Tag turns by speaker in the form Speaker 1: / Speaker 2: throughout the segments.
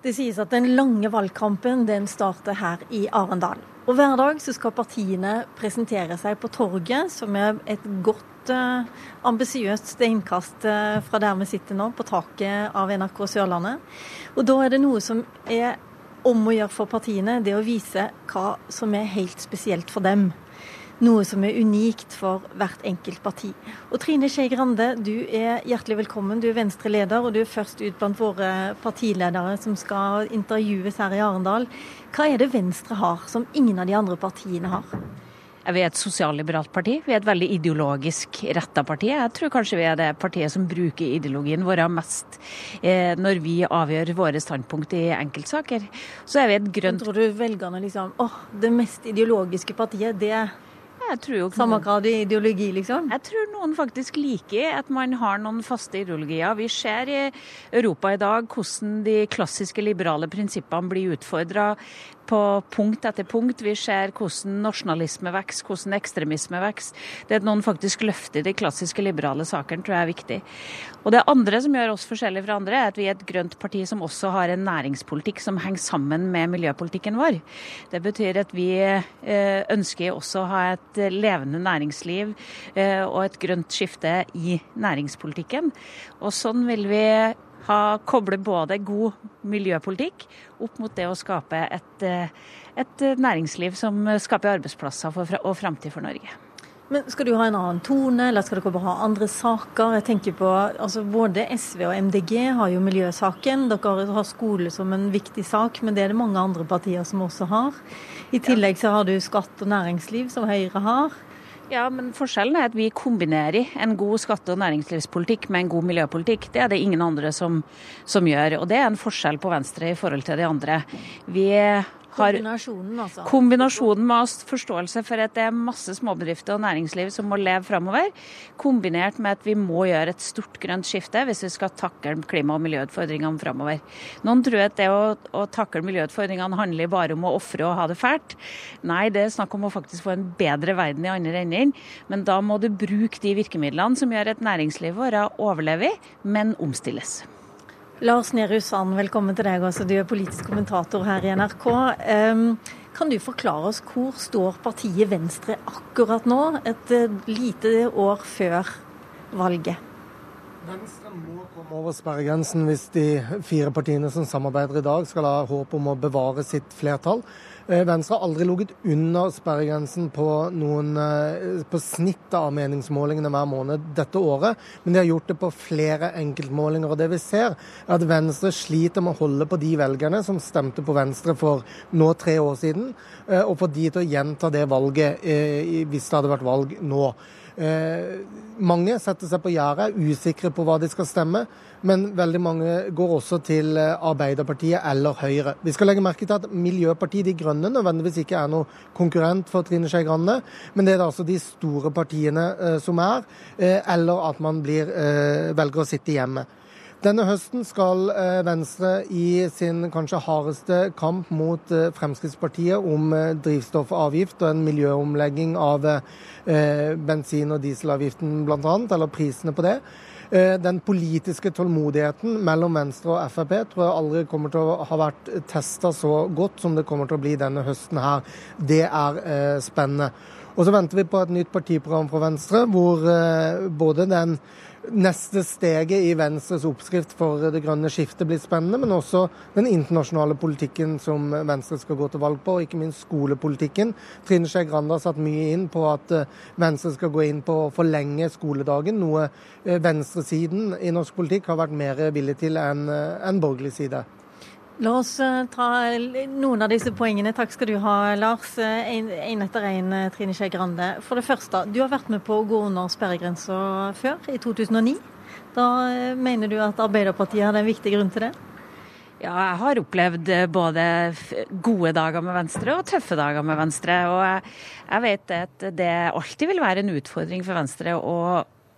Speaker 1: Det sies at den lange valgkampen den starter her i Arendal. Og Hver dag så skal partiene presentere seg på torget, som er et godt, uh, ambisiøst steinkast uh, fra der vi sitter nå, på taket av NRK Sørlandet. Og Da er det noe som er om å gjøre for partiene, det å vise hva som er helt spesielt for dem noe som er unikt for hvert enkelt parti. Og Trine Skei Grande, du er hjertelig velkommen. Du er Venstre-leder, og du er først ut blant våre partiledere som skal intervjues her i Arendal. Hva er det Venstre har som ingen av de andre partiene har?
Speaker 2: Vi er et sosialliberalt parti. Vi er et veldig ideologisk retta parti. Jeg tror kanskje vi er det partiet som bruker ideologien vår mest eh, når vi avgjør våre standpunkt i enkeltsaker. Så er vi et grønt
Speaker 1: Tror du velgerne liksom åh, det mest ideologiske partiet, det
Speaker 2: jeg tror jo
Speaker 1: Samme grad i ideologi, liksom?
Speaker 2: Jeg tror noen faktisk liker at man har noen faste ideologier. Vi ser i Europa i dag hvordan de klassiske liberale prinsippene blir utfordra på punkt etter punkt. Vi ser hvordan nasjonalisme vokser, hvordan ekstremisme vokser. Det at noen faktisk løfter de klassiske liberale sakene, tror jeg er viktig. Og det andre som gjør oss forskjellige fra andre, er at vi er et grønt parti som også har en næringspolitikk som henger sammen med miljøpolitikken vår. Det betyr at vi eh, ønsker også å ha et levende næringsliv eh, og et grønt skifte i næringspolitikken. Og sånn vil vi ha, koble både god miljøpolitikk opp mot det å skape et, eh, et næringsliv som skaper arbeidsplasser for, og framtid for Norge.
Speaker 1: Men Skal du ha en annen tone, eller skal dere ha andre saker? Jeg tenker på, altså Både SV og MDG har jo miljøsaken. Dere har skole som en viktig sak, men det er det mange andre partier som også har. I tillegg så har du skatt og næringsliv, som Høyre har.
Speaker 2: Ja, men forskjellen er at vi kombinerer en god skatte- og næringslivspolitikk med en god miljøpolitikk. Det er det ingen andre som, som gjør. Og det er en forskjell på Venstre i forhold til de andre. Vi
Speaker 1: har kombinasjonen, altså.
Speaker 2: kombinasjonen med forståelse for at det er masse småbedrifter og næringsliv som må leve framover, kombinert med at vi må gjøre et stort grønt skifte hvis vi skal takle klima- og miljøutfordringene framover. Noen tror at det å, å takle miljøutfordringene handler bare om å ofre og ha det fælt. Nei, det er snakk om å faktisk få en bedre verden i andre enden. Men da må du bruke de virkemidlene som gjør at næringslivet vårt overlever, men omstilles.
Speaker 1: Lars Nehru Sand, velkommen til deg også. Du er politisk kommentator her i NRK. Kan du forklare oss hvor står partiet Venstre akkurat nå, et eh, lite år før valget?
Speaker 3: Venstre må komme over sperregrensen hvis de fire partiene som samarbeider i dag, skal ha håp om å bevare sitt flertall. Eh, Venstre har aldri ligget under sperregrensen på, noen, eh, på snittet av meningsmålingene hver måned dette året, men de har gjort det på flere enkeltmålinger. og Det vi ser, er at Venstre sliter med å holde på de velgerne som stemte på Venstre for nå tre år siden, eh, og få de til å gjenta det valget hvis det hadde vært valg nå. Eh, mange setter seg på gjerdet, usikre på hva de skal stemme. Men veldig mange går også til eh, Arbeiderpartiet eller Høyre. Vi skal legge merke til at Miljøpartiet De Grønne nødvendigvis ikke er noe konkurrent for Trine Skei Grande, men det er altså de store partiene eh, som er, eller at man blir, velger å sitte hjemme. Denne høsten skal eh, Venstre i sin kanskje hardeste kamp mot eh, Fremskrittspartiet om eh, drivstoffavgift og en miljøomlegging av bensin- og dieselavgiften bl.a., eller prisene på det. Den politiske tålmodigheten mellom Venstre og Frp tror jeg aldri kommer til å ha vært testa så godt som det kommer til å bli denne høsten her. Det er spennende. Og så venter vi på et nytt partiprogram fra Venstre, hvor både den neste steget i Venstres oppskrift for det grønne skiftet blir spennende, men også den internasjonale politikken som Venstre skal gå til valg på, og ikke minst skolepolitikken. Trine Skei Grande har satt mye inn på at eh, Venstre skal gå inn på å forlenge skoledagen, noe eh, venstresiden i norsk politikk har vært mer villig til enn eh, en borgerlig side.
Speaker 1: La oss eh, ta noen av disse poengene. Takk skal du ha, Lars. En, etter en, eh, Trine Skei Grande. For det første, du har vært med på å gå under sperregrensa før, i 2009. Da eh, mener du at Arbeiderpartiet hadde en viktig grunn til det?
Speaker 2: Ja, jeg har opplevd både gode dager med Venstre og tøffe dager med Venstre. Og jeg vet at det alltid vil være en utfordring for Venstre å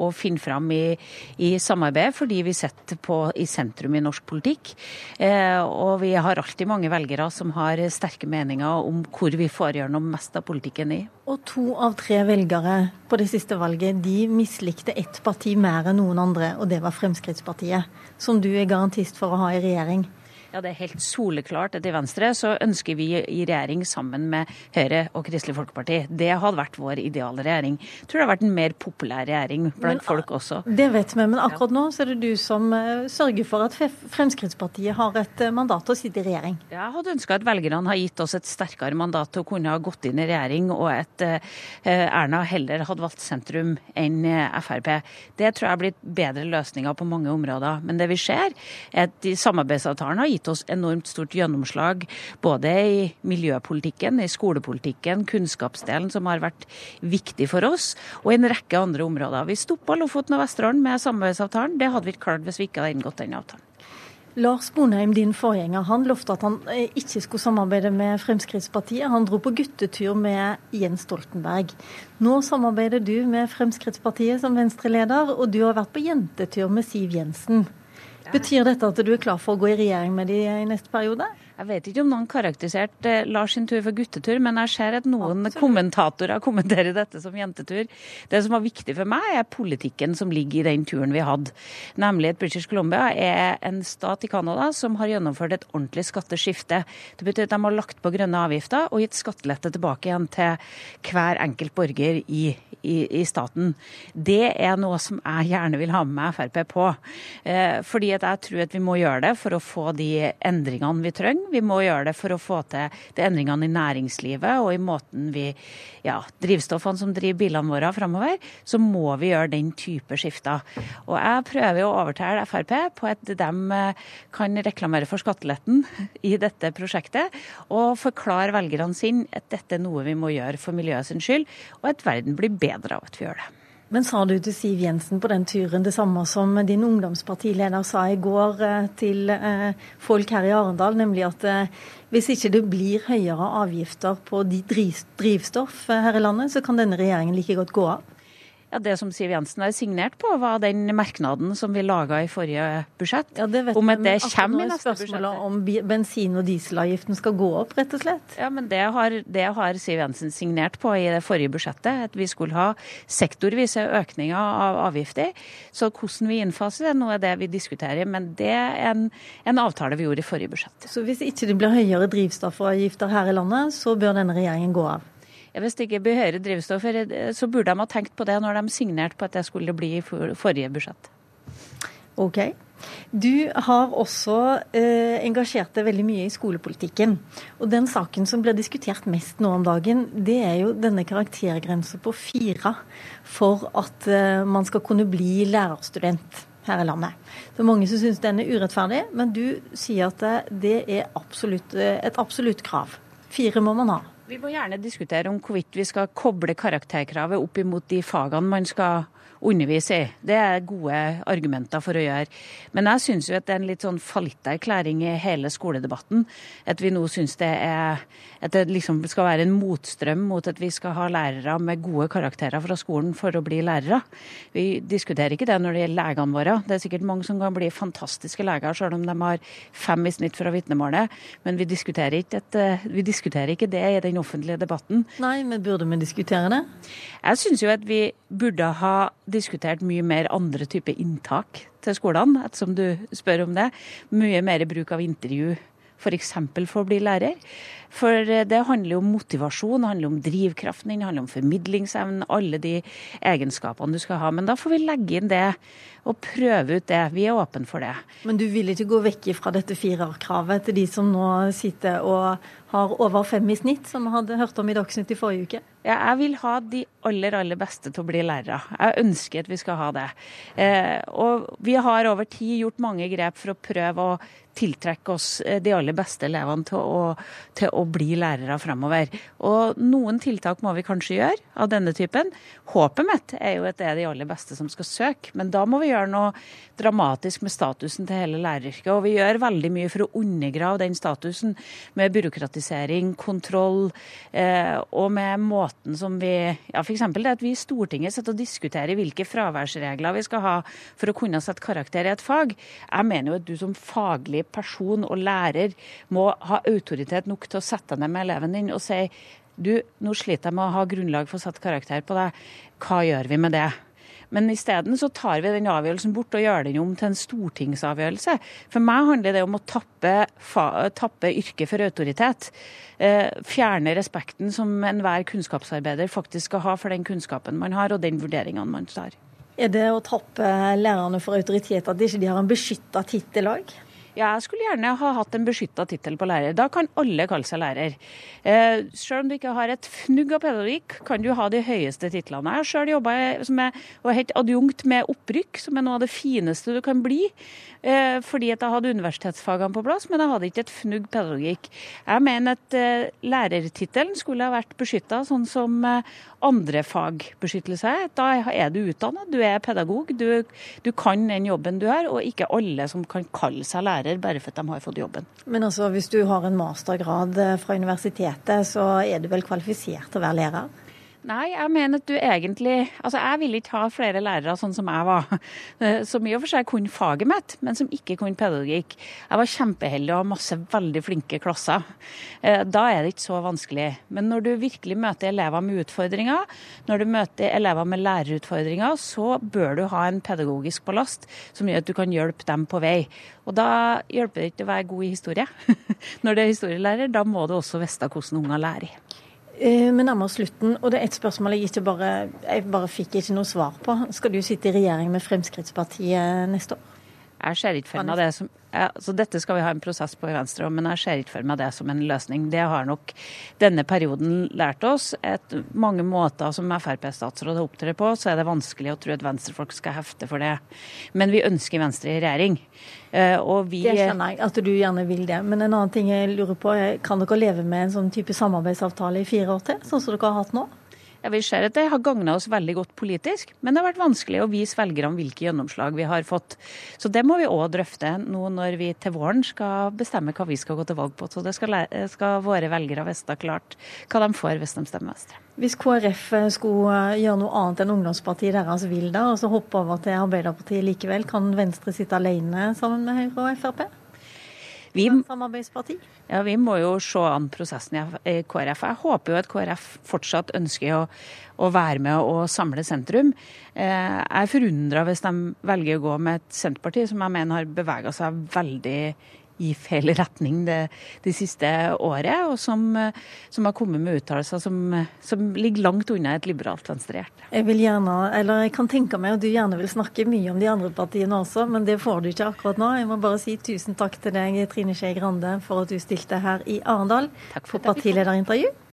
Speaker 2: å finne fram i, i samarbeid, fordi vi sitter i sentrum i norsk politikk. Eh, og vi har alltid mange velgere som har sterke meninger om hvor vi får gjennom mest av politikken i.
Speaker 1: Og to av tre velgere på det siste valget de mislikte ett parti mer enn noen andre, og det var Fremskrittspartiet, som du er garantist for å ha i regjering.
Speaker 2: Ja, Det er helt soleklart at i Venstre så ønsker vi i regjering sammen med Høyre og Kristelig Folkeparti. Det hadde vært vår ideale regjering. Jeg tror det har vært en mer populær regjering blant men, folk også.
Speaker 1: Det vet vi, men akkurat nå så er det du som uh, sørger for at Fremskrittspartiet har et uh, mandat til å sitte i regjering.
Speaker 2: Jeg hadde ønska at velgerne har gitt oss et sterkere mandat til å kunne ha gått inn i regjering, og at uh, Erna heller hadde valgt sentrum enn Frp. Det tror jeg har blitt bedre løsninger på mange områder. Men det vi ser, er at de samarbeidsavtalene har gitt oss enormt stort gjennomslag både i miljøpolitikken, i skolepolitikken, kunnskapsdelen som har vært viktig for oss, og i en rekke andre områder. Vi stoppa Lofoten og Vesterålen med samarbeidsavtalen. Det hadde vi ikke klart hvis vi ikke hadde inngått den avtalen.
Speaker 1: Lars Bonheim, din forgjenger, han lovte at han eh, ikke skulle samarbeide med Fremskrittspartiet. Han dro på guttetur med Jens Stoltenberg. Nå samarbeider du med Fremskrittspartiet som Venstre-leder, og du har vært på jentetur med Siv Jensen. Betyr dette at du er klar for å gå i regjering med de i neste periode?
Speaker 2: Jeg vet ikke om noen karakteriserte eh, Lars sin tur for guttetur, men jeg ser at noen Absolutt. kommentatorer kommenterer dette som jentetur. Det som var viktig for meg, er politikken som ligger i den turen vi hadde. Nemlig at British Columbia er en stat i Canada som har gjennomført et ordentlig skatteskifte. Det betyr at de har lagt på grønne avgifter og gitt skattelette tilbake igjen til hver enkelt borger i, i, i staten. Det er noe som jeg gjerne vil ha med meg Frp på. Eh, fordi at jeg tror at vi må gjøre det for å få de endringene vi trenger vi må gjøre det for å få til de endringene i næringslivet og i måten vi ja, drivstoffene som driver bilene våre framover. Så må vi gjøre den type skifter. Og jeg prøver å overtale Frp på at de eh, kan reklamere for skatteletten i dette prosjektet, og forklare velgerne sine at dette er noe vi må gjøre for miljøet sin skyld, og at verden blir bedre av at vi gjør det.
Speaker 1: Men sa du til Siv Jensen på den turen det samme som din ungdomspartileder sa i går eh, til eh, folk her i Arendal, nemlig at eh, hvis ikke det blir høyere avgifter på drivstoff her i landet, så kan denne regjeringen like godt gå av?
Speaker 2: Ja, Det som Siv Jensen har signert på, var den merknaden som vi laga i forrige budsjett.
Speaker 1: Ja, det vet om at det kommer i neste budsjett. Om bensin- og dieselavgiften skal gå opp, rett og slett.
Speaker 2: Ja, men det har, det har, Siv Jensen signert på i det forrige budsjettet. At vi skulle ha sektorvise økninger av avgifter. Så hvordan vi innfaser det, nå er det vi diskuterer. Men det er en, en avtale vi gjorde i forrige budsjett.
Speaker 1: Så hvis ikke det blir høyere drivstoffavgifter her i landet, så bør denne regjeringen gå av?
Speaker 2: Hvis det ikke blir høyere drivstoff, så burde de ha tenkt på det når de signerte på at det skulle bli i forrige budsjett.
Speaker 1: Ok. Du har også eh, engasjert deg veldig mye i skolepolitikken. Og den saken som blir diskutert mest nå om dagen, det er jo denne karaktergrensa på fire for at eh, man skal kunne bli lærerstudent her i landet. Det er mange som syns den er urettferdig, men du sier at det er absolutt, eh, et absolutt krav. Fire må man ha.
Speaker 2: Vi må gjerne diskutere om hvorvidt vi skal koble karakterkravet opp imot de fagene man skal undervise i. Det er gode argumenter for å gjøre. Men jeg syns jo at det er en litt sånn fallitterklæring i hele skoledebatten. At vi nå syns det er at det liksom skal være en motstrøm mot at vi skal ha lærere med gode karakterer fra skolen for å bli lærere. Vi diskuterer ikke det når det gjelder legene våre. Det er sikkert mange som kan bli fantastiske leger selv om de har fem i snitt fra vitnemålet. Men vi diskuterer, ikke et, eh, vi diskuterer ikke det i den offentlige debatten.
Speaker 1: Nei, men burde vi diskutere det?
Speaker 2: Jeg syns jo at vi burde ha diskutert mye mer andre typer inntak til skolene, ettersom du spør om det. Mye mer bruk av intervju, f.eks. For, for å bli lærer. For eh, det handler jo om motivasjon, det handler om drivkraften din, det handler om formidlingsevnen, alle de egenskapene du skal ha. Men da får vi legge inn det og prøve ut det. Vi er åpne for det.
Speaker 1: Men du vil ikke gå vekk fra dette firerkravet til de som nå sitter og har over fem i snitt, som vi hadde hørt om i Dagsnytt i forrige uke?
Speaker 2: Ja, jeg vil ha de aller, aller beste til å bli lærere. Jeg ønsker at vi skal ha det. Eh, og vi har over tid gjort mange grep for å prøve å tiltrekke oss eh, de aller beste elevene til å, til å bli lærere fremover. Og noen tiltak må vi kanskje gjøre av denne typen. Håpet mitt er jo at det er de aller beste som skal søke, men da må vi gjøre noe dramatisk med statusen til hele læreryrket. Og vi gjør veldig mye for å undergrave den statusen med byråkratisering, kontroll eh, og med måten som vi Ja, f.eks. det at vi i Stortinget sitter og diskuterer hvilke fraværsregler vi skal ha for å kunne sette karakter i et fag. Jeg mener jo at du som faglig person og lærer må ha autoritet nok til å sette deg ned med eleven din og si du, nå sliter jeg med å ha grunnlag for å sette karakter på deg. Hva gjør vi med det? Men isteden så tar vi den avgjørelsen bort og gjør den om til en stortingsavgjørelse. For meg handler det om å tappe, tappe yrket for autoritet. Eh, fjerne respekten som enhver kunnskapsarbeider faktisk skal ha for den kunnskapen man har og den vurderingene man tar.
Speaker 1: Er det å tappe lærerne for autoritet at de ikke har en beskytta tittel òg?
Speaker 2: Jeg skulle gjerne ha hatt en beskytta tittel på lærer. Da kan alle kalle seg lærer. Eh, selv om du ikke har et fnugg av pedagogikk, kan du ha de høyeste titlene. Jeg har sjøl jobba er, helt adjunkt med opprykk, som er noe av det fineste du kan bli. Eh, fordi at jeg hadde universitetsfagene på plass, men jeg hadde ikke et fnugg pedagogikk. Jeg mener at eh, lærertittelen skulle ha vært beskytta sånn som eh, andre fagbeskyttelse er. Da er du utdanna, du er pedagog, du, du kan den jobben du har, og ikke alle som kan kalle seg lærer lærer bare for at de har fått jobben.
Speaker 1: Men altså, hvis du har en mastergrad eh, fra universitetet, så er du vel kvalifisert til å være lærer?
Speaker 2: Nei, jeg mener at du egentlig Altså, jeg ville ikke ha flere lærere sånn som jeg var. Som i og for seg kunne faget mitt, men som ikke kunne pedagogikk. Jeg var kjempeheldig og har masse veldig flinke klasser. Eh, da er det ikke så vanskelig. Men når du virkelig møter elever med utfordringer, når du møter elever med lærerutfordringer, så bør du ha en pedagogisk ballast som gjør at du kan hjelpe dem på vei. Og da hjelper det ikke å være god i historie. Når du er historielærer, da må du også vite hvordan unger lærer.
Speaker 1: Vi eh, nærmer oss slutten, og det er et spørsmål jeg ikke bare, jeg bare fikk ikke noe svar på. Skal du sitte i regjering med Fremskrittspartiet neste år?
Speaker 2: Jeg ser ikke for meg det som ja, så Dette skal vi ha en prosess på i Venstre, men jeg ser ikke for meg det som en løsning. Det har nok denne perioden lært oss. Et, mange måter som Frp-statsråd opptrer på, så er det vanskelig å tro at venstrefolk skal hefte for det. Men vi ønsker Venstre i regjering.
Speaker 1: Eh, vi Det skjønner jeg, at du gjerne vil det. Men en annen ting jeg lurer på, kan dere leve med en sånn type samarbeidsavtale i fire år til, sånn som dere har hatt nå?
Speaker 2: Ja, Vi ser at det har gagna oss veldig godt politisk, men det har vært vanskelig å vise velgerne hvilke gjennomslag vi har fått. Så det må vi òg drøfte nå når vi til våren skal bestemme hva vi skal gå til valg på. Så det skal, skal våre velgere vite klart hva de får hvis de stemmer Venstre.
Speaker 1: Hvis KrF skulle gjøre noe annet enn ungdomspartiet deres vil da, og så hoppe over til Arbeiderpartiet likevel, kan Venstre sitte alene sammen med Høyre og Frp?
Speaker 2: Vi, ja, vi må jo se an prosessen i KrF. Jeg håper jo at KrF fortsatt ønsker å, å være med og samle sentrum. Eh, jeg er forundra hvis de velger å gå med et Senterparti som jeg mener har bevega seg veldig i feil retning det, det siste året, og som, som har kommet med uttalelser som, som, ligger langt unna et liberalt venstrehjerte.
Speaker 1: Jeg vil gjerne, eller jeg kan tenke meg at du gjerne vil snakke mye om de andre partiene også, men det får du ikke akkurat nå. Jeg må bare si tusen takk til deg, Trine Skei Grande, for at du stilte her i Arendal for partilederintervju.